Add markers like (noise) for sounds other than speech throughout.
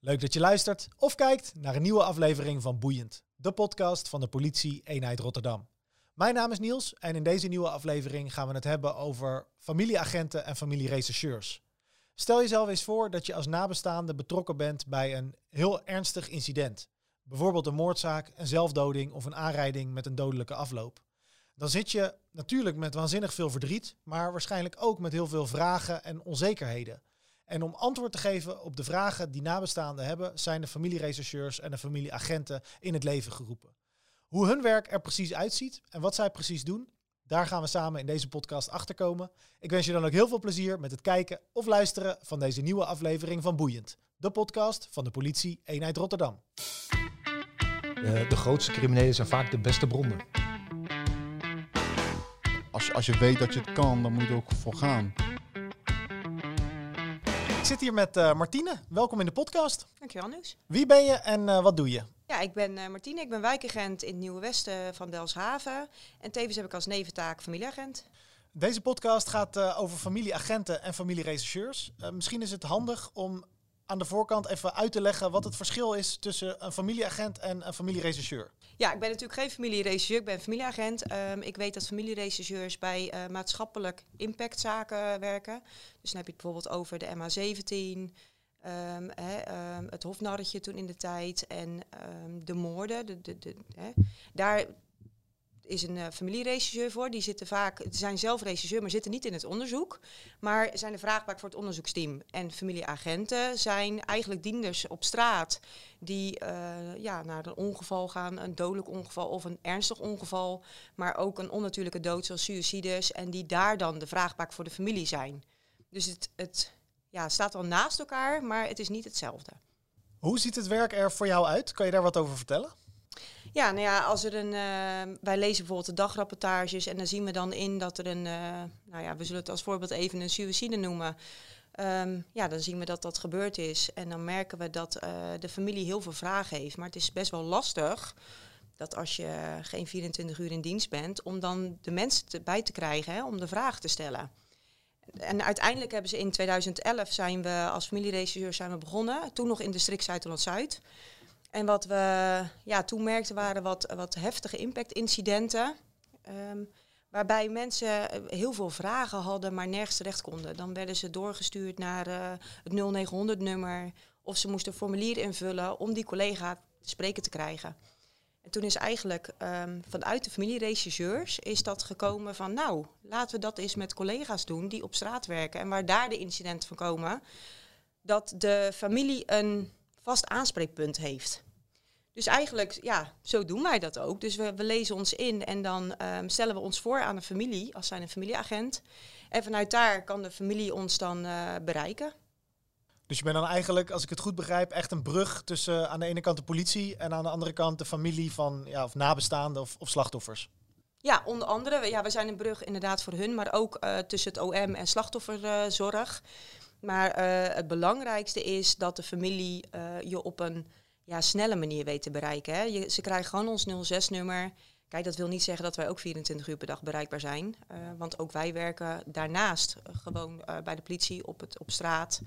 Leuk dat je luistert of kijkt naar een nieuwe aflevering van Boeiend, de podcast van de politie eenheid Rotterdam. Mijn naam is Niels en in deze nieuwe aflevering gaan we het hebben over familieagenten en familierechercheurs. Stel jezelf eens voor dat je als nabestaande betrokken bent bij een heel ernstig incident. Bijvoorbeeld een moordzaak, een zelfdoding of een aanrijding met een dodelijke afloop. Dan zit je natuurlijk met waanzinnig veel verdriet, maar waarschijnlijk ook met heel veel vragen en onzekerheden. En om antwoord te geven op de vragen die nabestaanden hebben, zijn de familierechercheurs en de familieagenten in het leven geroepen. Hoe hun werk er precies uitziet en wat zij precies doen, daar gaan we samen in deze podcast achterkomen. Ik wens je dan ook heel veel plezier met het kijken of luisteren van deze nieuwe aflevering van Boeiend, de podcast van de politie eenheid Rotterdam. De, de grootste criminelen zijn vaak de beste bronnen. Als je, als je weet dat je het kan, dan moet je er ook voor gaan. Ik zit hier met uh, Martine. Welkom in de podcast. Dankjewel, Nieuws. Wie ben je en uh, wat doe je? Ja, ik ben uh, Martine. Ik ben wijkagent in het Nieuwe Westen van Delfshaven. En tevens heb ik als neventaak familieagent. Deze podcast gaat over familieagenten en familierechercheurs. misschien is het handig om aan de voorkant even uit te leggen wat het verschil is tussen een familieagent en een familierechercheur. Ja, ik ben natuurlijk geen familierechercheur, ik ben familieagent. Um, ik weet dat familierechercheurs bij uh, maatschappelijk impactzaken werken. Dus dan heb je het bijvoorbeeld over de MH17, um, he, um, het hofnarretje toen in de tijd en de moorden. De, de, de, Daar is een uh, familieregisseur voor. Die zitten vaak, zijn zelf regisseur, maar zitten niet in het onderzoek. Maar zijn er vraagbaar voor het onderzoeksteam. En familieagenten zijn eigenlijk dienders op straat die uh, ja, naar een ongeval gaan, een dodelijk ongeval of een ernstig ongeval. Maar ook een onnatuurlijke dood zoals suicides. En die daar dan de vraagbaak voor de familie zijn. Dus het, het ja, staat wel naast elkaar, maar het is niet hetzelfde. Hoe ziet het werk er voor jou uit? Kan je daar wat over vertellen? Ja, nou ja, als er een. Uh, wij lezen bijvoorbeeld de dagrapportages en dan zien we dan in dat er een. Uh, nou ja, we zullen het als voorbeeld even een suïcide noemen. Um, ja, dan zien we dat dat gebeurd is. En dan merken we dat uh, de familie heel veel vragen heeft. Maar het is best wel lastig dat als je geen 24 uur in dienst bent, om dan de mensen erbij te krijgen hè, om de vraag te stellen. En uiteindelijk hebben ze in 2011 zijn we als familieregisseur zijn we begonnen. Toen nog in district Zuid-Holland-Zuid. En wat we ja, toen merkten waren wat, wat heftige impactincidenten. Um, waarbij mensen heel veel vragen hadden, maar nergens terecht konden. Dan werden ze doorgestuurd naar uh, het 0900-nummer. Of ze moesten een formulier invullen om die collega te spreken te krijgen. En toen is eigenlijk um, vanuit de familieregisseurs is dat gekomen van... nou, laten we dat eens met collega's doen die op straat werken... en waar daar de incidenten van komen... dat de familie een vast aanspreekpunt heeft. Dus eigenlijk, ja, zo doen wij dat ook. Dus we, we lezen ons in en dan um, stellen we ons voor aan een familie, als zijn een familieagent. En vanuit daar kan de familie ons dan uh, bereiken. Dus je bent dan eigenlijk, als ik het goed begrijp, echt een brug tussen aan de ene kant de politie en aan de andere kant de familie van ja, of nabestaanden of, of slachtoffers. Ja, onder andere. Ja, we zijn een brug inderdaad voor hun, maar ook uh, tussen het OM en slachtofferzorg. Maar uh, het belangrijkste is dat de familie uh, je op een ja, snelle manier weet te bereiken. Hè. Je, ze krijgen gewoon ons 06-nummer. Kijk, dat wil niet zeggen dat wij ook 24 uur per dag bereikbaar zijn. Uh, want ook wij werken daarnaast gewoon bij de politie op, het, op straat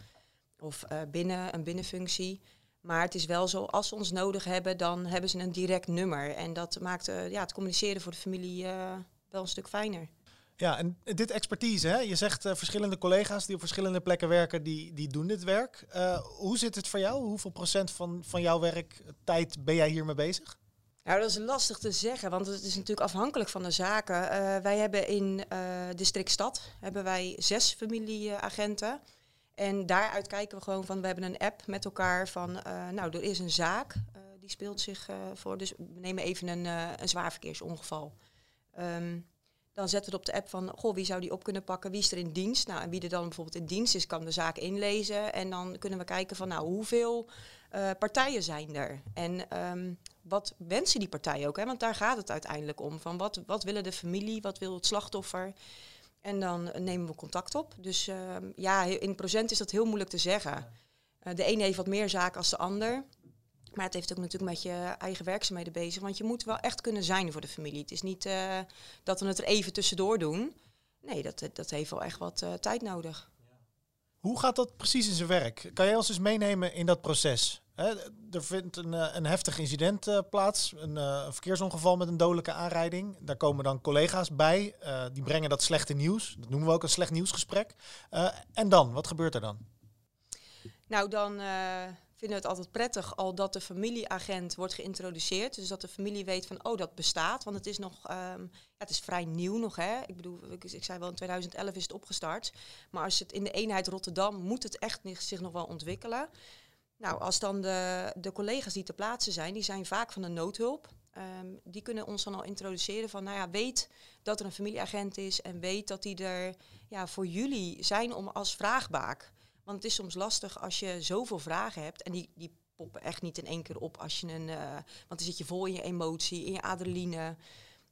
of binnen een binnenfunctie. Maar het is wel zo, als ze ons nodig hebben, dan hebben ze een direct nummer. En dat maakt ja, het communiceren voor de familie wel een stuk fijner. Ja, en dit expertise, hè? je zegt uh, verschillende collega's die op verschillende plekken werken, die, die doen dit werk. Uh, hoe zit het voor jou? Hoeveel procent van, van jouw werktijd ben jij hiermee bezig? Nou, dat is lastig te zeggen, want het is natuurlijk afhankelijk van de zaken. Wij hebben in district Stad hebben wij zes familieagenten. En daaruit kijken we gewoon van, we hebben een app met elkaar van, nou, er is een zaak, die speelt zich voor. Dus we nemen even een, een zwaar verkeersongeval. Um, dan zetten we het op de app van, goh, wie zou die op kunnen pakken? Wie is er in dienst? Nou, en wie er dan bijvoorbeeld in dienst is, kan de zaak inlezen. En dan kunnen we kijken van, nou, hoeveel uh, partijen zijn er? En um, wat wensen die partijen ook? Hè? Want daar gaat het uiteindelijk om. Van wat, wat willen de familie? Wat wil het slachtoffer? En dan nemen we contact op. Dus uh, ja, in procent is dat heel moeilijk te zeggen. Uh, de ene heeft wat meer zaken als de ander. Maar het heeft ook natuurlijk met je eigen werkzaamheden bezig. Want je moet wel echt kunnen zijn voor de familie. Het is niet uh, dat we het er even tussendoor doen. Nee, dat, dat heeft wel echt wat uh, tijd nodig. Hoe gaat dat precies in zijn werk? Kan jij ons eens meenemen in dat proces? Hè, er vindt een, eh, een heftig incident eh, plaats, een, eh, een verkeersongeval met een dodelijke aanrijding. Daar komen dan collega's bij, eh, die brengen dat slechte nieuws. Dat noemen we ook een slecht nieuwsgesprek. Eh, en dan, wat gebeurt er dan? Nou, dan eh, vinden het altijd prettig al dat de familieagent wordt geïntroduceerd. Dus dat de familie weet van, oh, dat bestaat. Want het is nog, ehm, ja, het is vrij nieuw nog, hè. Ik bedoel, ik, ik zei wel, in 2011 is het opgestart. Maar als het in de eenheid Rotterdam moet het echt zich nog wel ontwikkelen. Nou, als dan de, de collega's die te plaatsen zijn, die zijn vaak van de noodhulp. Ehm, die kunnen ons dan al introduceren van, nou ja, weet dat er een familieagent is en weet dat die er ja, voor jullie zijn om als vraagbaak. Want het is soms lastig als je zoveel vragen hebt en die, die poppen echt niet in één keer op als je een. eh, want dan zit je vol in je emotie, in je adrenaline.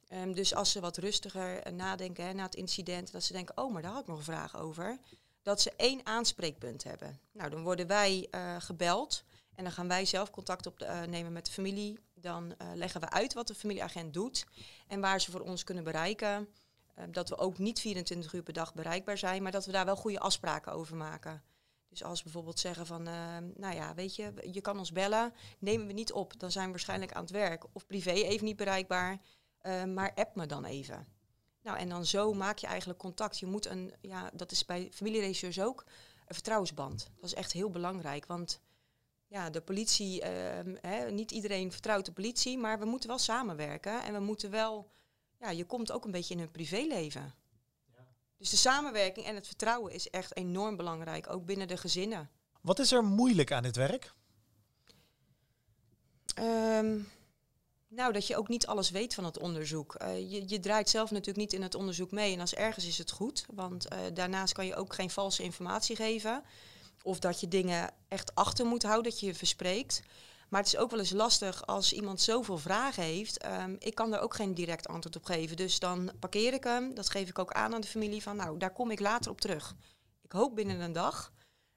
Ehm, dus als ze wat rustiger eh, nadenken hè, na het incident, dat ze denken, oh, maar daar had ik nog een vraag over. Dat ze één aanspreekpunt hebben. Nou, dan worden wij eh, gebeld en dan gaan wij zelf contact opnemen met de familie. Dan leggen we uit wat de familieagent doet en waar ze voor ons kunnen bereiken. Eh, dat we ook niet 24 uur per dag bereikbaar zijn, maar dat we daar wel goede afspraken over maken. Dus als bijvoorbeeld zeggen van, eh, nou ja, weet je, je kan ons bellen, nemen we niet op, dan zijn we waarschijnlijk aan het werk. Of privé even niet bereikbaar, eh, maar app me dan even. Nou, en dan zo maak je eigenlijk contact. Je moet een, ja, dat is bij familieregisseurs ook, een vertrouwensband. Dat is echt heel belangrijk, want ja, de politie, ehm, hè, niet iedereen vertrouwt de politie, maar we moeten wel samenwerken. En we moeten wel, ja, je komt ook een beetje in hun privéleven. Dus de samenwerking en het vertrouwen is echt enorm belangrijk, ook binnen de gezinnen. Wat is er moeilijk aan dit werk? Ehm, nou, dat je ook niet alles weet van het onderzoek. Eh, je, je draait zelf natuurlijk niet in het onderzoek mee. En als ergens is het goed, want eh, daarnaast kan je ook geen valse informatie geven. Of dat je dingen echt achter moet houden, dat je je verspreekt. Maar het is ook wel eens lastig als iemand zoveel vragen heeft. Ehm, ik kan er ook geen direct antwoord op geven. Dus dan parkeer ik hem. Dat geef ik ook aan aan de familie van, nou, daar kom ik later op terug. Ik hoop binnen een dag.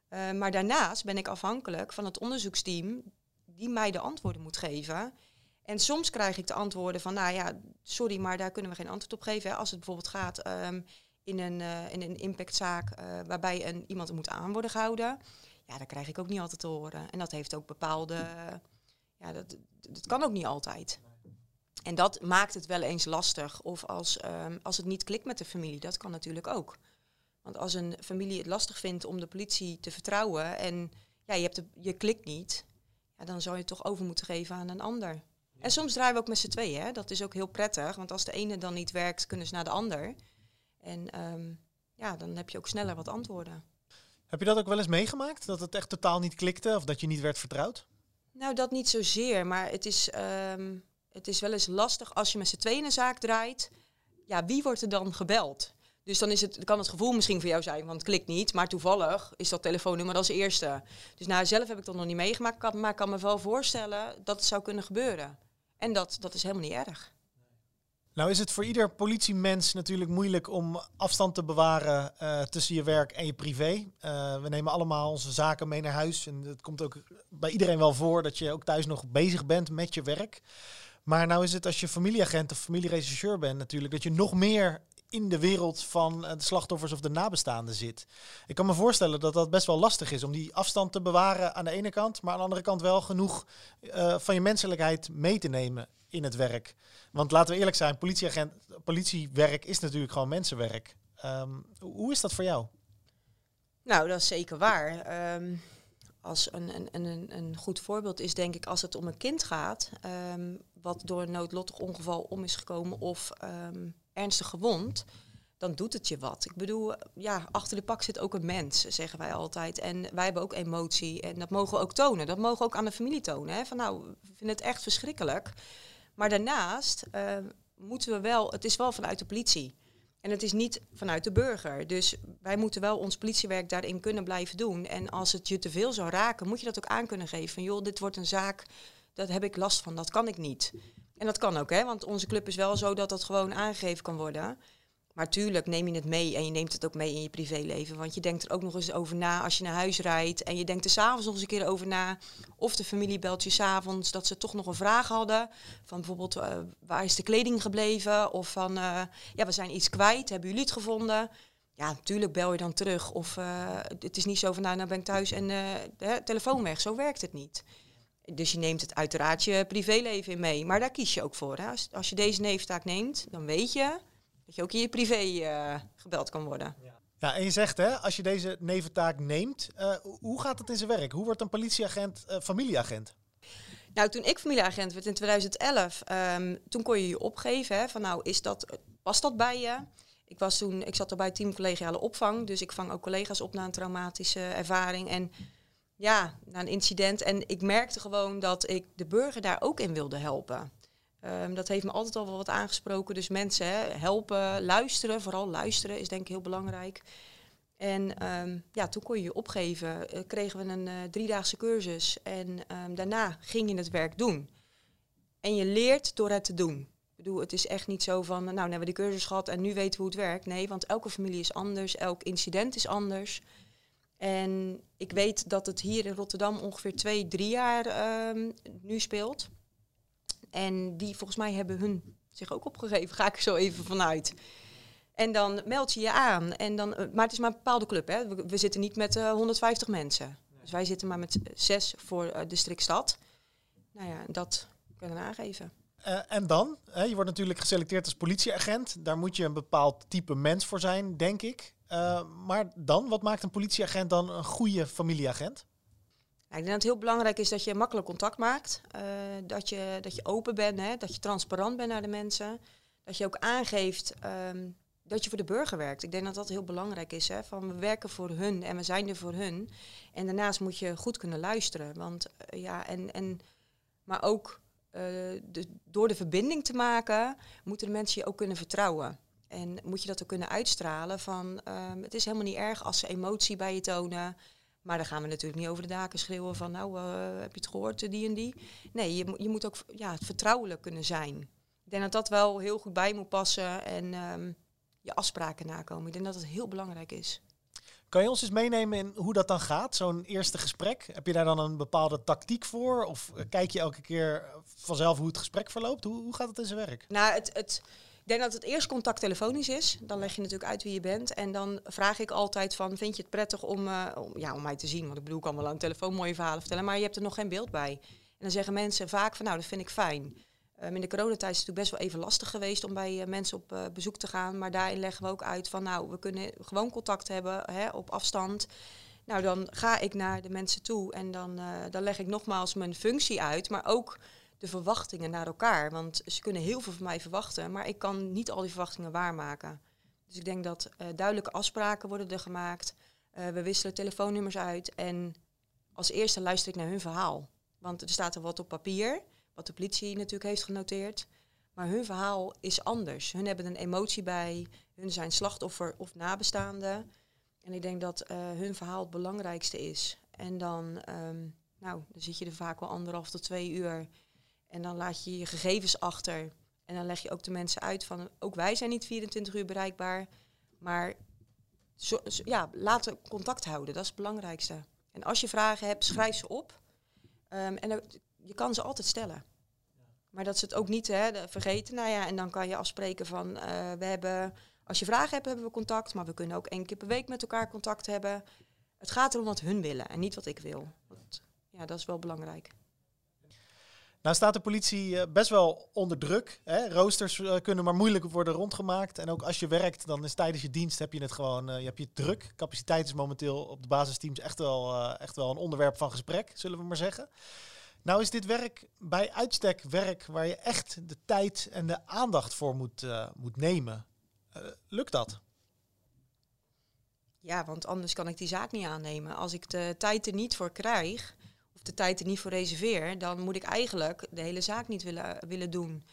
Eh, maar daarnaast ben ik afhankelijk van het onderzoeksteam die mij de antwoorden moet geven. En soms krijg ik de antwoorden van, nou ja, sorry, maar daar kunnen we geen antwoord op geven. Als het bijvoorbeeld gaat ehm, in, een, eh, in een impactzaak eh, waarbij een, iemand moet aan worden gehouden. Ja, dat krijg ik ook niet altijd te horen. En dat heeft ook bepaalde, ja, dat, dat kan ook niet altijd. En dat maakt het wel eens lastig. Of als, ehm, als het niet klikt met de familie, dat kan natuurlijk ook. Want als een familie het lastig vindt om de politie te vertrouwen en ja, je, hebt de, je klikt niet, ja, dan zou je het toch over moeten geven aan een ander. En soms draaien we ook met z'n tweeën. Hè? Dat is ook heel prettig, want als de ene dan niet werkt, kunnen ze naar de ander. En ehm, ja, dan heb je ook sneller wat antwoorden. Heb je dat ook wel eens meegemaakt? Dat het echt totaal niet klikte of dat je niet werd vertrouwd? Nou, dat niet zozeer, maar het is, ehm, het is wel eens lastig als je met z'n tweeën een zaak draait. Ja, wie wordt er dan gebeld? Dus dan is het, kan het gevoel misschien voor jou zijn, want het klikt niet. Maar toevallig is dat telefoonnummer als eerste. Dus nou, zelf heb ik dat nog niet meegemaakt, maar ik kan me wel voorstellen dat het zou kunnen gebeuren. En dat, dat is helemaal niet erg. Nou is het voor ieder politiemens natuurlijk moeilijk om afstand te bewaren eh, tussen je werk en je privé. Eh, we nemen allemaal onze zaken mee naar huis. En het komt ook bij iedereen wel voor dat je ook thuis nog bezig bent met je werk. Maar nou is het als je familieagent of familierechercheur bent natuurlijk dat je nog meer in de wereld van eh, de slachtoffers of de nabestaanden zit. Ik kan me voorstellen dat dat best wel lastig is om die afstand te bewaren aan de ene kant, maar aan de andere kant wel genoeg eh, van je menselijkheid mee te nemen in het werk. Want laten we eerlijk zijn, politieagent, politiewerk is natuurlijk gewoon mensenwerk. Ehm, hoe is dat voor jou? Nou, dat is zeker waar. Ehm, als een, een, een, een goed voorbeeld is, denk ik, als het om een kind gaat, ehm, wat door een noodlottig ongeval om is gekomen of ernstig gewond, dan doet het je wat. Ik bedoel, ja, achter de pak zit ook een mens, zeggen wij altijd. En wij hebben ook emotie en dat mogen we ook tonen. Dat mogen we ook aan de familie tonen. Hè? Van nou, we vinden het echt verschrikkelijk. Maar daarnaast ehm, moeten we wel, het is wel vanuit de politie. En het is niet vanuit de burger. Dus wij moeten wel ons politiewerk daarin kunnen blijven doen. En als het je te veel zou raken, moet je dat ook aan kunnen geven. Van joh, dit wordt een zaak, daar heb ik last van, dat kan ik niet. En dat kan ook, hè, want onze club is wel zo dat dat gewoon aangegeven kan worden. Maar tuurlijk neem je het mee en je neemt het ook mee in je privéleven. Want je denkt er ook nog eens over na als je naar huis rijdt. En je denkt er s'avonds nog eens een keer over na. Of de familie belt je s'avonds dat ze toch nog een vraag hadden. Van bijvoorbeeld, eh, waar is de kleding gebleven? Of van, eh, ja, we zijn iets kwijt. Hebben jullie het gevonden? Ja, natuurlijk bel je dan terug. Of eh, het is niet zo van, nou, nou ben ik thuis en telefoon weg. Zo werkt het niet. Dus je neemt het uiteraard je privéleven in mee. Maar daar kies je ook voor. Hè? Als, als je deze neeftaak neemt, dan weet je dat je ook in je privé eh, gebeld kan worden. Ja, en je zegt hè, als je deze neventaak neemt, eh, hoe gaat het in zijn werk? Hoe wordt een politieagent eh, familieagent? Nou, toen ik familieagent werd in 2011, ehm, toen kon je je opgeven. Hè, van nou, is dat, past dat bij je? Ik, was toen, ik zat er bij team collegiale opvang, dus ik vang ook collega's op na een traumatische ervaring. En ja, na een incident. En ik merkte gewoon dat ik de burger daar ook in wilde helpen. Ehm, dat heeft me altijd al wel wat aangesproken. Dus mensen hè, helpen, luisteren, vooral luisteren is denk ik heel belangrijk. En ehm, ja, toen kon je je opgeven, uh, kregen we een uh, driedaagse cursus en um, daarna ging je het werk doen. En je leert door het te doen. Ik bedoel, het is echt niet zo van, nou, nu hebben we de cursus gehad en nu weten we hoe het werkt. Nee, want elke familie is anders, elk incident is anders. En ik weet dat het hier in Rotterdam ongeveer twee, drie jaar um, nu speelt. En die volgens mij hebben hun zich ook opgegeven, (laughs) ga ik er zo even vanuit. En dan meld je je aan. En dan, maar het is maar een bepaalde club. Hè. We, we zitten niet met uh, 150 mensen. Dus wij zitten maar met zes voor uh, district stad. Nou ja, dat kunnen we aangeven. Uh, en dan? Hè, je wordt natuurlijk geselecteerd als politieagent. Daar moet je een bepaald type mens voor zijn, denk ik. Uh, maar dan, wat maakt een politieagent dan een goede familieagent? Ik denk dat het heel belangrijk is dat je makkelijk contact maakt. Uh, dat, je, dat je open bent, hè, dat je transparant bent naar de mensen. Dat je ook aangeeft um, dat je voor de burger werkt. Ik denk dat dat heel belangrijk is. Hè, van we werken voor hun en we zijn er voor hun. En daarnaast moet je goed kunnen luisteren. Want, uh, ja, en, en, maar ook de, door de verbinding te maken, moeten de mensen je ook kunnen vertrouwen. En moet je dat ook kunnen uitstralen van um, het is helemaal niet erg als ze emotie bij je tonen. Maar dan gaan we natuurlijk niet over de daken schreeuwen van nou uh, heb je het gehoord die en die. Nee, je, je moet ook ja, vertrouwelijk kunnen zijn. Ik denk dat dat wel heel goed bij moet passen en um, je afspraken nakomen. Ik denk dat het heel belangrijk is. Kan je ons eens meenemen in hoe dat dan gaat, zo'n eerste gesprek? Heb je daar dan een bepaalde tactiek voor? Of kijk je elke keer vanzelf hoe het gesprek verloopt? Hoe, hoe gaat het in zijn werk? Nou, het, het, ik denk dat het eerst contact telefonisch is. Dan leg je natuurlijk uit wie je bent. En dan vraag ik altijd van, vind je het prettig om, uh, om, ja, om mij te zien? Want ik bedoel, ik kan wel aan telefoon mooie verhalen vertellen, maar je hebt er nog geen beeld bij. En dan zeggen mensen vaak van, nou, dat vind ik fijn. Um, in de coronatijd is het natuurlijk best wel even lastig geweest om bij uh, mensen op uh, bezoek te gaan. Maar daarin leggen we ook uit van, nou, we kunnen gewoon contact hebben hè, op afstand. Nou, dan ga ik naar de mensen toe en dan, dan leg ik nogmaals mijn functie uit, maar ook de verwachtingen naar elkaar. Want ze kunnen heel veel van mij verwachten, maar ik kan niet al die verwachtingen waarmaken. Dus ik denk dat uh, duidelijke afspraken worden er gemaakt. Uh, we wisselen telefoonnummers uit en als eerste luister ik naar hun verhaal. Want er staat er wat op papier, wat de politie natuurlijk heeft genoteerd. Maar hun verhaal is anders. Hun hebben een emotie bij, hun zijn slachtoffer of nabestaande. En ik denk dat uh, hun verhaal het belangrijkste is. En dan, um, nou, dan zit je er vaak wel anderhalf tot twee uur en dan laat je je gegevens achter. En dan leg je ook de mensen uit van, ook wij zijn niet 24 uur bereikbaar. Maar zo, ja, laten contact houden, dat is het belangrijkste. En als je vragen hebt, schrijf ze op. Um, en je kan ze altijd stellen. Maar dat ze het ook niet hè, vergeten. Nou ja, en dan kan je afspreken van, uh, we hebben, als je vragen hebt, hebben we contact. Maar we kunnen ook één keer per week met elkaar contact hebben. Het gaat erom wat hun willen en niet wat ik wil. Ja, dat is wel belangrijk. Nou staat de politie best wel onder druk. Hè? Roosters uh, kunnen maar moeilijk worden rondgemaakt. En ook als je werkt, dan is tijdens je dienst heb je het gewoon, uh, je je druk. Capaciteit is momenteel op de basisteams echt wel, echt wel een onderwerp van gesprek, zullen we maar zeggen. Nou is dit werk bij uitstek werk waar je echt de tijd en de aandacht voor moet, moet nemen. lukt dat? Ja, want anders kan ik die zaak niet aannemen. Als ik de tijd er niet voor krijg, de tijd er niet voor reserveer, dan moet ik eigenlijk de hele zaak niet willen, willen doen.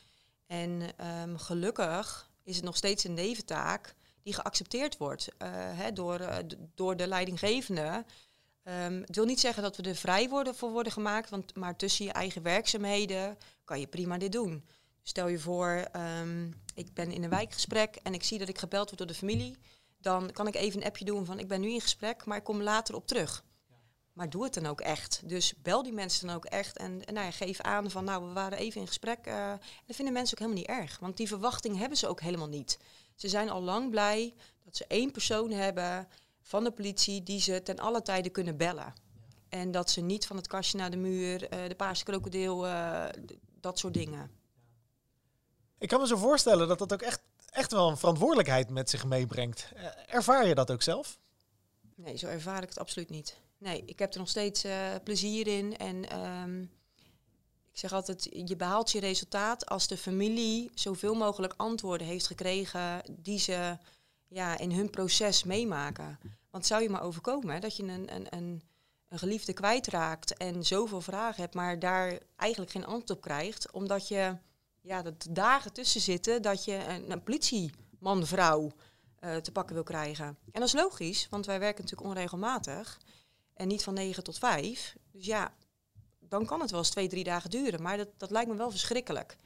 En um, gelukkig is het nog steeds een neventaak die geaccepteerd wordt hè, door, uh, door de leidinggevende. Um, het wil niet zeggen dat we er vrij worden voor worden gemaakt, want, maar tussen je eigen werkzaamheden kan je prima dit doen. Stel je voor, um, ik ben in een wijkgesprek en ik zie dat ik gebeld word door de familie. Dan kan ik even een appje doen van ik ben nu in gesprek, maar ik kom later op terug. Maar doe het dan ook echt. Dus bel die mensen dan ook echt. En, en nou ja, geef aan van nou, we waren even in gesprek. Uh, dat vinden mensen ook helemaal niet erg. Want die verwachting hebben ze ook helemaal niet. Ze zijn al lang blij dat ze één persoon hebben van de politie die ze ten alle tijde kunnen bellen. En dat ze niet van het kastje naar de muur, eh, de paarse krokodil, eh, dat soort dingen. Ik kan me zo voorstellen dat dat ook echt, echt wel een verantwoordelijkheid met zich meebrengt. Ervaar je dat ook zelf? Nee, zo ervaar ik het absoluut niet. Nee, ik heb er nog steeds eh, plezier in. En ehm, ik zeg altijd, je behaalt je resultaat als de familie zoveel mogelijk antwoorden heeft gekregen die ze ja, in hun proces meemaken. Want zou je maar overkomen hè, dat je een, een, een, een geliefde kwijtraakt en zoveel vragen hebt, maar daar eigenlijk geen antwoord op krijgt, omdat je ja, dat dagen tussen zitten dat je een, een politieman, vrouw eh, te pakken wil krijgen. En dat is logisch, want wij werken natuurlijk onregelmatig en niet van 9 tot 5. Dus ja, dan kan het wel eens twee, drie dagen duren, maar dat, dat lijkt me wel verschrikkelijk.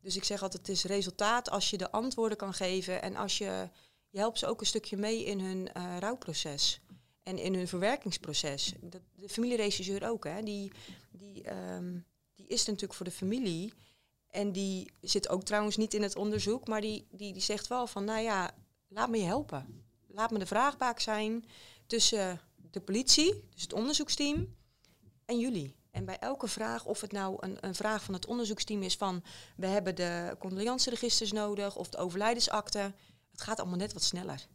Dus ik zeg altijd, het is resultaat als je de antwoorden kan geven en als je, je helpt ze ook een stukje mee in hun eh, rouwproces en in hun verwerkingsproces. De, de familieregisseur ook, hè, die, die, ehm, die is natuurlijk voor de familie. En die zit ook trouwens niet in het onderzoek, maar die, die, die zegt wel van, nou ja, laat me je helpen. Laat me de vraagbaak zijn tussen de politie, dus het onderzoeksteam, en jullie. En bij elke vraag, of het nou een, een vraag van het onderzoeksteam is van... we hebben de condoleanceregisters nodig of de overlijdensakte... het gaat allemaal net wat sneller.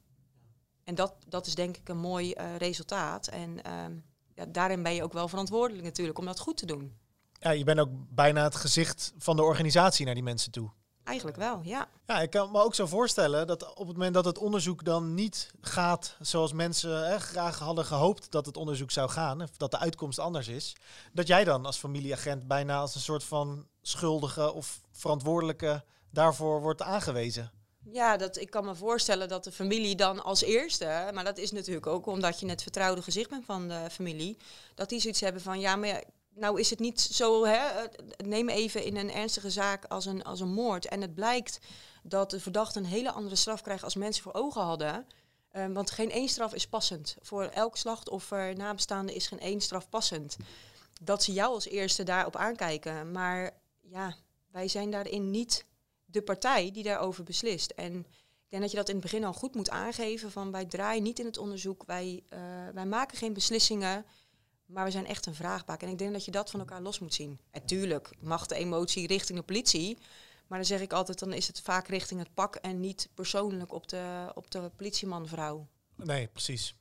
En dat, dat is denk ik een mooi eh, resultaat. En ehm, ja, daarin ben je ook wel verantwoordelijk natuurlijk om dat goed te doen. Ja, je bent ook bijna het gezicht van de organisatie naar die mensen toe. Eigenlijk wel, ja. Ja, ik kan me ook zo voorstellen dat op het moment dat het onderzoek dan niet gaat zoals mensen graag hadden gehoopt dat het onderzoek zou gaan, of dat de uitkomst anders is, dat jij dan als familieagent bijna als een soort van schuldige of verantwoordelijke daarvoor wordt aangewezen. Ja, dat, ik kan me voorstellen dat de familie dan als eerste, maar dat is natuurlijk ook omdat je het vertrouwde gezicht bent van de familie, dat die zoiets hebben van ja, maar nou is het niet zo, hè, eh, neem even in een ernstige zaak als een, als een moord en het blijkt dat de verdachte een hele andere straf krijgt als mensen voor ogen hadden. Eh, want geen één straf is passend. Voor elk slachtoffer, nabestaande is geen één straf passend. Dat ze jou als eerste daarop aankijken. Maar ja, wij zijn daarin niet de partij die daarover beslist. En ik denk dat je dat in het begin al goed moet aangeven. Van wij draaien niet in het onderzoek, wij, eh, wij maken geen beslissingen. Maar we zijn echt een vraagbaak. En ik denk dat je dat van elkaar los moet zien. En tuurlijk mag de emotie richting de politie. Maar dan zeg ik altijd, dan is het vaak richting het pak en niet persoonlijk op de, op de politieman vrouw. Nee, precies.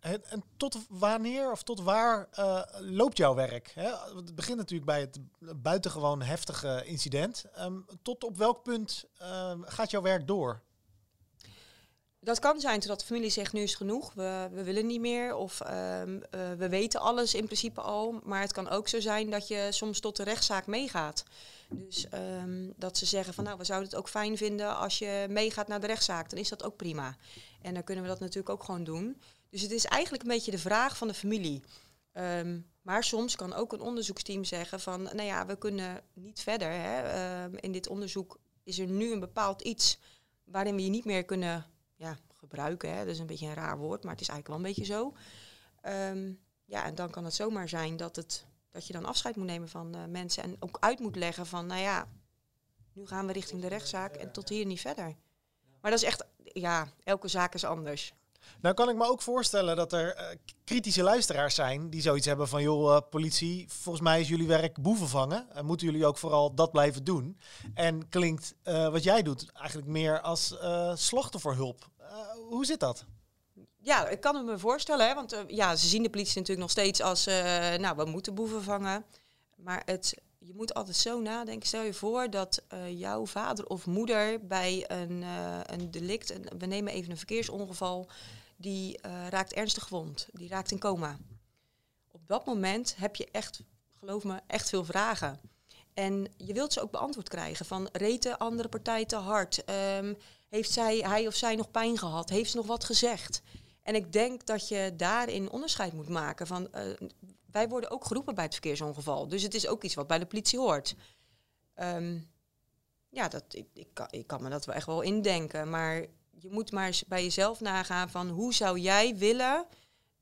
En, en tot wanneer of tot waar eh, loopt jouw werk? Hè? Het begint natuurlijk bij het buitengewoon heftige incident. Ehm, tot op welk punt ehm, gaat jouw werk door? Dat kan zijn totdat de familie zegt, nu is genoeg, we, we willen niet meer. Of ehm, eh, we weten alles in principe al. Maar het kan ook zo zijn dat je soms tot de rechtszaak meegaat. Dus ehm, dat ze zeggen van, nou, we zouden het ook fijn vinden als je meegaat naar de rechtszaak. Dan is dat ook prima. En dan kunnen we dat natuurlijk ook gewoon doen. Dus het is eigenlijk een beetje de vraag van de familie. Ehm, maar soms kan ook een onderzoeksteam zeggen van, nou ja, we kunnen niet verder. Hè. In dit onderzoek is er nu een bepaald iets waarin we je niet meer kunnen ja, gebruiken. Hè. Dat is een beetje een raar woord, maar het is eigenlijk wel een beetje zo. Ehm, ja, en dan kan het zomaar zijn dat, het, dat je dan afscheid moet nemen van eh, mensen en ook uit moet leggen van, nou ja, nu gaan we richting de rechtszaak en tot hier niet verder. Maar dat is echt, ja, elke zaak is anders. Nou kan ik me ook voorstellen dat er eh, kritische luisteraars zijn die zoiets hebben van joh, eh, politie, volgens mij is jullie werk boeven vangen. En moeten jullie ook vooral dat blijven doen. En klinkt wat jij doet eigenlijk meer als slachtofferhulp. Eh, hoe zit dat? Ja, ik kan het me voorstellen, hè, want eh, ja, ze zien de politie natuurlijk nog steeds als, eh, nou, we moeten boeven vangen. Maar het, je moet altijd zo nadenken. Stel je voor dat jouw vader of moeder bij een, een delict, we nemen even een verkeersongeval, die raakt ernstig gewond, die raakt in coma. Op dat moment heb je echt, geloof me, echt veel vragen. En je wilt ze ook beantwoord krijgen van de andere partij te hard? Ehm, heeft zij, hij of zij nog pijn gehad? Heeft ze nog wat gezegd? En ik denk dat je daarin onderscheid moet maken van eh, wij worden ook geroepen bij het verkeersongeval. Dus het is ook iets wat bij de politie hoort. Ehm, ja, dat, ik, ik, kan, me dat wel echt wel indenken. Maar je moet maar eens bij jezelf nagaan van hoe zou jij willen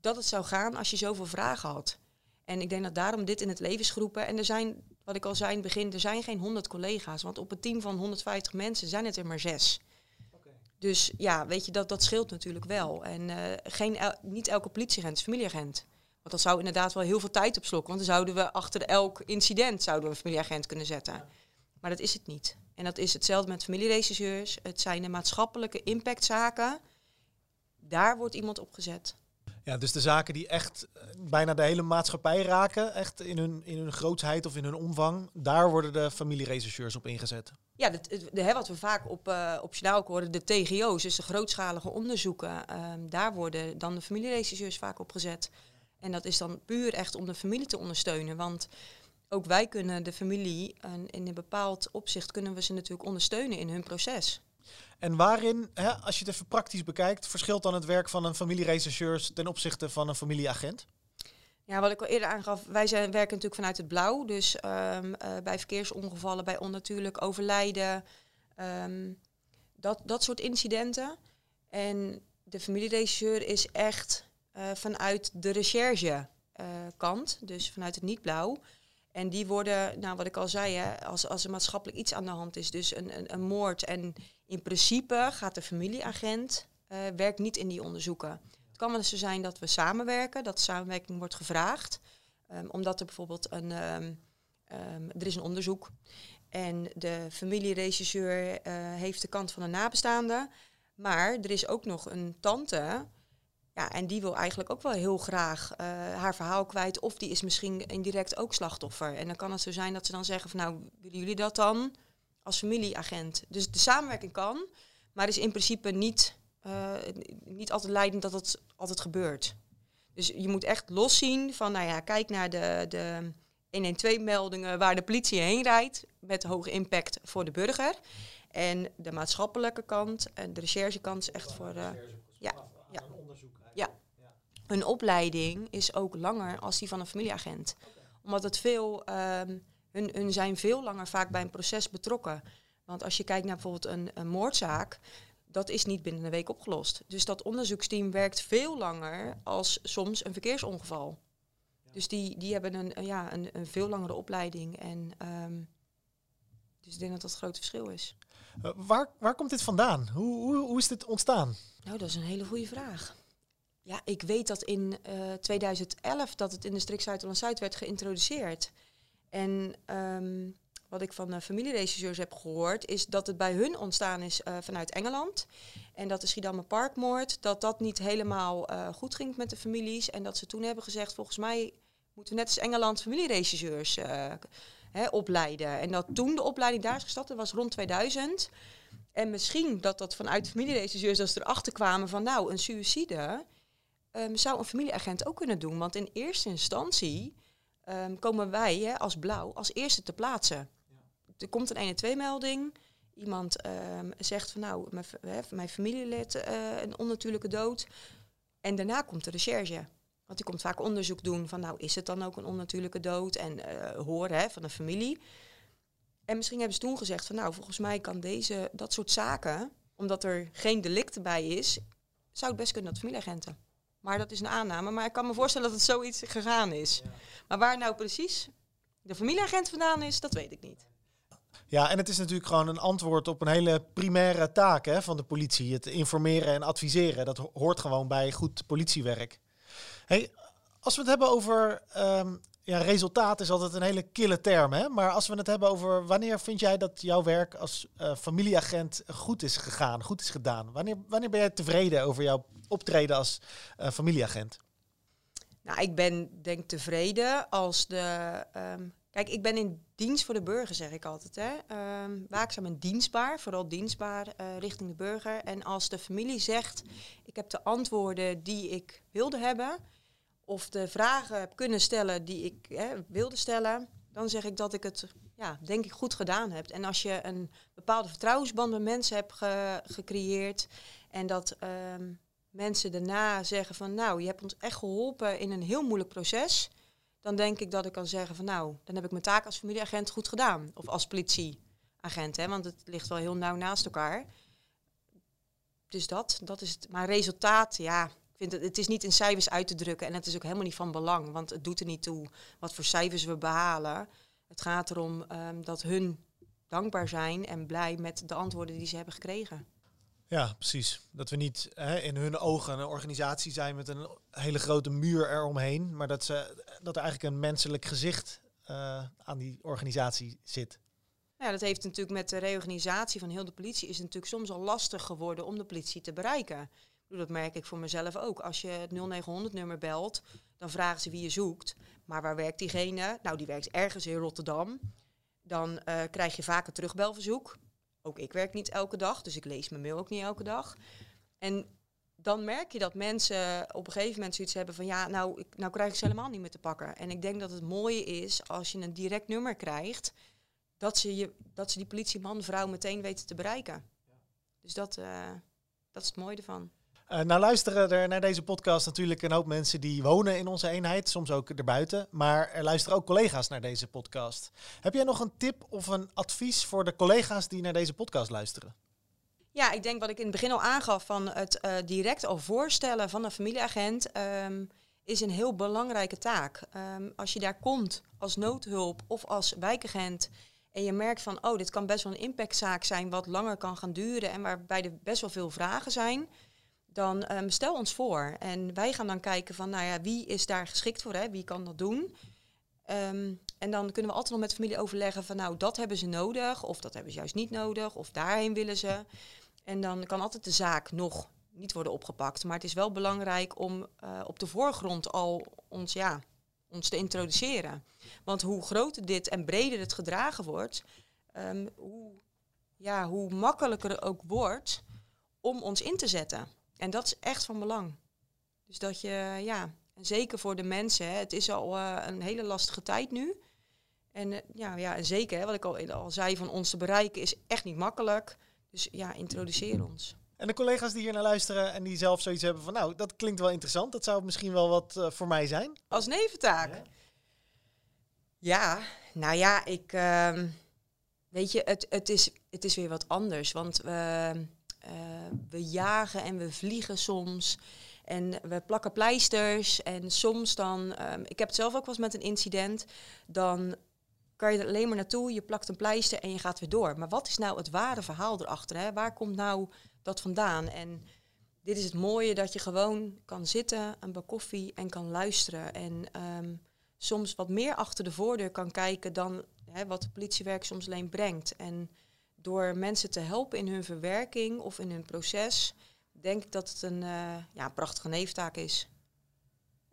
dat het zou gaan als je zoveel vragen had. En ik denk dat daarom dit in het leven is. En er zijn, wat ik al zei in het begin, er zijn geen 100 collega's. Want op een team van 150 mensen zijn het er maar zes. Dus ja, weet je, dat, dat scheelt natuurlijk wel. En eh, geen, niet elke politieagent is familieagent. Want dat zou inderdaad wel heel veel tijd opslokken. Want dan zouden we achter elk incident zouden we een familieagent kunnen zetten. Maar dat is het niet. En dat is hetzelfde met familieregisseurs. Het zijn de maatschappelijke impactzaken. Daar wordt iemand op gezet. Ja, dus de zaken die echt eh, bijna de hele maatschappij raken, echt in hun, in hun grootsheid of in hun omvang, daar worden de familierechercheurs op ingezet. Ja, de, wat we vaak op, eh op ook horen, de TGO's, dus de grootschalige onderzoeken, ehm, daar worden dan de familieregisseurs vaak op gezet. En dat is dan puur echt om de familie te ondersteunen. Want ook wij kunnen de familie, en in een bepaald opzicht kunnen we ze natuurlijk ondersteunen in hun proces. En waarin, hè, als je het even praktisch bekijkt, verschilt dan het werk van een familierechercheurs ten opzichte van een familieagent? Ja, wat ik al eerder aangaf, wij zijn, werken natuurlijk vanuit het blauw. Dus ehm, eh, bij verkeersongevallen, bij onnatuurlijk overlijden, ehm, dat, dat soort incidenten. En de familieregisseur is echt eh, vanuit de recherche eh, dus vanuit het niet-blauw. En die worden, nou wat ik al zei, hè, als, als er maatschappelijk iets aan de hand is, dus een, een, een moord. En in principe gaat de familieagent, eh, werkt niet in die onderzoeken. Het kan wel zo zijn dat we samenwerken, dat samenwerking wordt gevraagd. Ehm, omdat er bijvoorbeeld een, ehm, er is een onderzoek en de familieregisseur eh, heeft de kant van de nabestaande. Maar er is ook nog een tante, ja, en die wil eigenlijk ook wel heel graag eh, haar verhaal kwijt. Of die is misschien indirect ook slachtoffer. En dan kan het zo zijn dat ze dan zeggen van nou, willen jullie dat dan als familieagent? Dus de samenwerking kan, maar is in principe niet, eh, niet altijd leidend dat het altijd gebeurt. Dus je moet echt loszien van, nou ja, kijk naar de, de 112-meldingen waar de politie heen rijdt met hoge impact voor de burger. En de maatschappelijke kant en de recherchekant is echt voor... eh, ja, ja. Ja. Een opleiding is ook langer als die van een familieagent. Omdat het veel, ehm, hun, hun zijn veel langer vaak bij een proces betrokken. Want als je kijkt naar bijvoorbeeld een, een moordzaak, dat is niet binnen een week opgelost. Dus dat onderzoeksteam werkt veel langer als soms een verkeersongeval. Dus die, die hebben een, ja, een, een veel langere opleiding. En ehm, dus ik denk dat dat het grote verschil is. Eh, waar, waar komt dit vandaan? Hoe, hoe, hoe is dit ontstaan? Nou, dat is een hele goede vraag. Ja, ik weet dat in eh, 2011 dat het in de streek Zuid-Holland-Zuid werd geïntroduceerd. En ehm, wat ik van familieregisseurs heb gehoord, is dat het bij hun ontstaan is eh, vanuit Engeland. En dat de Schiedammer Parkmoord, dat dat niet helemaal eh, goed ging met de families. En dat ze toen hebben gezegd, volgens mij moeten we net als Engeland familieregisseurs eh, opleiden. En dat toen de opleiding daar is gestart, dat was rond 2000. En misschien dat dat vanuit familieregisseurs, als ze erachter kwamen van nou, een suïcide ehm, zou een familieagent ook kunnen doen. Want in eerste instantie ehm, komen wij hè, als blauw als eerste te plaatsen. Er komt een 112-melding. Iemand ehm, zegt van nou, mijn, hè, mijn familielid eh, een onnatuurlijke dood. En daarna komt de recherche. Want die komt vaak onderzoek doen van nou, is het dan ook een onnatuurlijke dood? En eh horen hè, van de familie. En misschien hebben ze toen gezegd van nou, volgens mij kan deze, dat soort zaken, omdat er geen delict bij is, zou het best kunnen dat familieagenten. Maar dat is een aanname. Maar ik kan me voorstellen dat het zoiets gegaan is. Maar waar nou precies de familieagent vandaan is, dat weet ik niet. Ja, en het is natuurlijk gewoon een antwoord op een hele primaire taak hè, van de politie. Het informeren en adviseren. Dat ho- hoort gewoon bij goed politiewerk. Hey, als we het hebben over ehm, ja, resultaat is altijd een hele kille term. Hè? Maar als we het hebben over wanneer vind jij dat jouw werk als eh, familieagent goed is gegaan, goed is gedaan? Wanneer, wanneer ben jij tevreden over jouw optreden als eh, familieagent? Nou, ik ben denk tevreden als de. ehm, kijk, ik ben in dienst voor de burger, zeg ik altijd. Hè. Ehm, waakzaam en dienstbaar, vooral dienstbaar eh, richting de burger. En als de familie zegt: Ik heb de antwoorden die ik wilde hebben, of de vragen heb kunnen stellen die ik hè, wilde stellen, dan zeg ik dat ik het, ja, denk ik, goed gedaan heb. En als je een bepaalde vertrouwensband met mensen hebt ge- gecreëerd en dat. ehm, mensen daarna zeggen van nou, je hebt ons echt geholpen in een heel moeilijk proces, dan denk ik dat ik kan zeggen van nou, dan heb ik mijn taak als familieagent goed gedaan. Of als politieagent, hè, want het ligt wel heel nauw naast elkaar. Dus dat, dat is het. Maar resultaat, ja, vind het, het is niet in cijfers uit te drukken en het is ook helemaal niet van belang, want het doet er niet toe wat voor cijfers we behalen. Het gaat erom ehm, dat hun dankbaar zijn en blij met de antwoorden die ze hebben gekregen. Ja, precies. Dat we niet hè, in hun ogen een organisatie zijn met een hele grote muur eromheen, maar dat, ze, dat er eigenlijk een menselijk gezicht uh, aan die organisatie zit. Ja, dat heeft natuurlijk met de reorganisatie van heel de politie is het natuurlijk soms al lastig geworden om de politie te bereiken. Dat merk ik voor mezelf ook. Als je het 0900-nummer belt, dan vragen ze wie je zoekt. Maar waar werkt diegene? Nou, die werkt ergens in Rotterdam. Dan uh, krijg je vaak een terugbelverzoek. Ook ik werk niet elke dag, dus ik lees mijn mail ook niet elke dag. En dan merk je dat mensen op een gegeven moment zoiets hebben van ja, nou, ik, nou krijg ik ze helemaal niet meer te pakken. En ik denk dat het mooie is als je een direct nummer krijgt, dat ze, je, dat ze die politieman, vrouw meteen weten te bereiken. Dus dat, uh, dat is het mooie ervan. Uh, nou luisteren er naar deze podcast natuurlijk een hoop mensen die wonen in onze eenheid, soms ook erbuiten. Maar er luisteren ook collega's naar deze podcast. Heb jij nog een tip of een advies voor de collega's die naar deze podcast luisteren? Ja, ik denk wat ik in het begin al aangaf van het uh, direct al voorstellen van een familieagent um, is een heel belangrijke taak. Um, als je daar komt als noodhulp of als wijkagent en je merkt van oh, dit kan best wel een impactzaak zijn wat langer kan gaan duren en waarbij er best wel veel vragen zijn dan um, stel ons voor. En wij gaan dan kijken van, nou ja, wie is daar geschikt voor, hè? wie kan dat doen? Um, en dan kunnen we altijd nog met familie overleggen van, nou, dat hebben ze nodig, of dat hebben ze juist niet nodig, of daarheen willen ze. En dan kan altijd de zaak nog niet worden opgepakt. Maar het is wel belangrijk om uh, op de voorgrond al ons, ja, ons te introduceren. Want hoe groter dit en breder het gedragen wordt, um, hoe, ja, hoe makkelijker het ook wordt om ons in te zetten. En dat is echt van belang. Dus dat je, ja, en zeker voor de mensen, hè, het is al uh, een hele lastige tijd nu. En uh, ja, ja, en zeker, hè, wat ik al, al zei, van ons te bereiken is echt niet makkelijk. Dus ja, introduceer ons. En de collega's die hier naar luisteren en die zelf zoiets hebben van, nou, dat klinkt wel interessant. Dat zou misschien wel wat uh, voor mij zijn. Als neventaak? Ja, ja nou ja, ik, weet je, het, het, is, het is weer wat anders. Want we jagen en we vliegen soms. En we plakken pleisters. En soms dan. Um, ik heb het zelf ook wel eens met een incident. Dan kan je er alleen maar naartoe. Je plakt een pleister en je gaat weer door. Maar wat is nou het ware verhaal erachter? Hè? Waar komt nou dat vandaan? En dit is het mooie dat je gewoon kan zitten, een bak koffie en kan luisteren. En um, soms wat meer achter de voordeur kan kijken dan hè, wat politiewerk soms alleen brengt. En door mensen te helpen in hun verwerking of in hun proces, denk ik dat het een uh, ja, prachtige neeftaak is.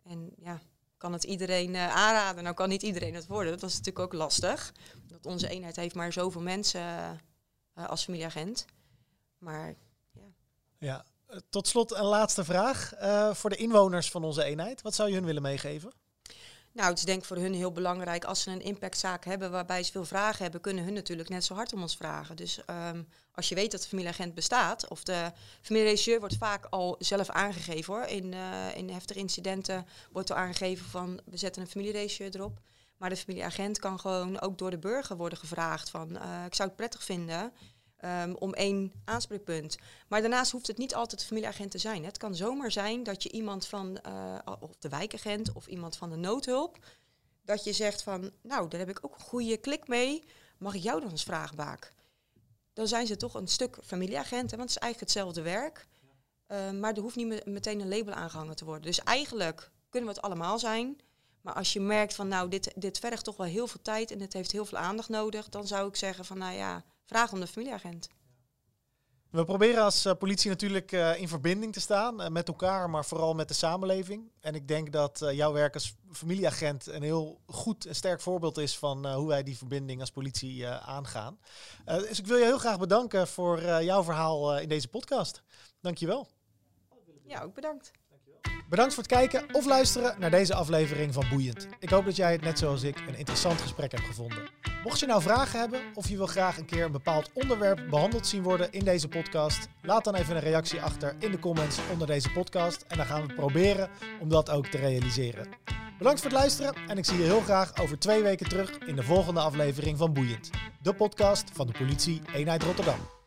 En ja, kan het iedereen uh, aanraden? Nou kan niet iedereen het worden. Dat is natuurlijk ook lastig. Dat onze eenheid heeft maar zoveel mensen uh, als familieagent. Maar ja. Ja, tot slot een laatste vraag. voor de inwoners van onze eenheid, wat zou je hun willen meegeven? Nou, het is denk ik voor hun heel belangrijk. Als ze een impactzaak hebben waarbij ze veel vragen hebben, kunnen hun natuurlijk net zo hard om ons vragen. Dus um, als je weet dat de familieagent bestaat, of de familieregisseur wordt vaak al zelf aangegeven hoor. In, uh, in heftige incidenten wordt er aangegeven van we zetten een familieregisseur erop. Maar de familieagent kan gewoon ook door de burger worden gevraagd van uh, ik zou het prettig vinden Um, om één aanspreekpunt. Maar daarnaast hoeft het niet altijd familieagent te zijn. Het kan zomaar zijn dat je iemand van uh, of de wijkagent of iemand van de noodhulp, dat je zegt van, nou, daar heb ik ook een goede klik mee. Mag ik jou dan eens vragen, Baak? Dan zijn ze toch een stuk familieagent, want het is eigenlijk hetzelfde werk. Uh, maar er hoeft niet meteen een label aangehangen te worden. Dus eigenlijk kunnen we het allemaal zijn. Maar als je merkt van, nou, dit, dit vergt toch wel heel veel tijd en het heeft heel veel aandacht nodig, dan zou ik zeggen van, nou ja, vraag om de familieagent. We proberen als uh, politie natuurlijk uh, in verbinding te staan uh, met elkaar, maar vooral met de samenleving. En ik denk dat jouw werk als familieagent een heel goed en sterk voorbeeld is van hoe wij die verbinding als politie aangaan. dus ik wil je heel graag bedanken voor jouw verhaal in deze podcast. Dankjewel. Ja, ook bedankt. Bedankt voor het kijken of luisteren naar deze aflevering van Boeiend. Ik hoop dat jij het net zoals ik een interessant gesprek hebt gevonden. Mocht je nou vragen hebben of je wil graag een keer een bepaald onderwerp behandeld zien worden in deze podcast, laat dan even een reactie achter in de comments onder deze podcast en dan gaan we proberen om dat ook te realiseren. Bedankt voor het luisteren en ik zie je heel graag over twee weken terug in de volgende aflevering van Boeiend, de podcast van de politie Eenheid Rotterdam.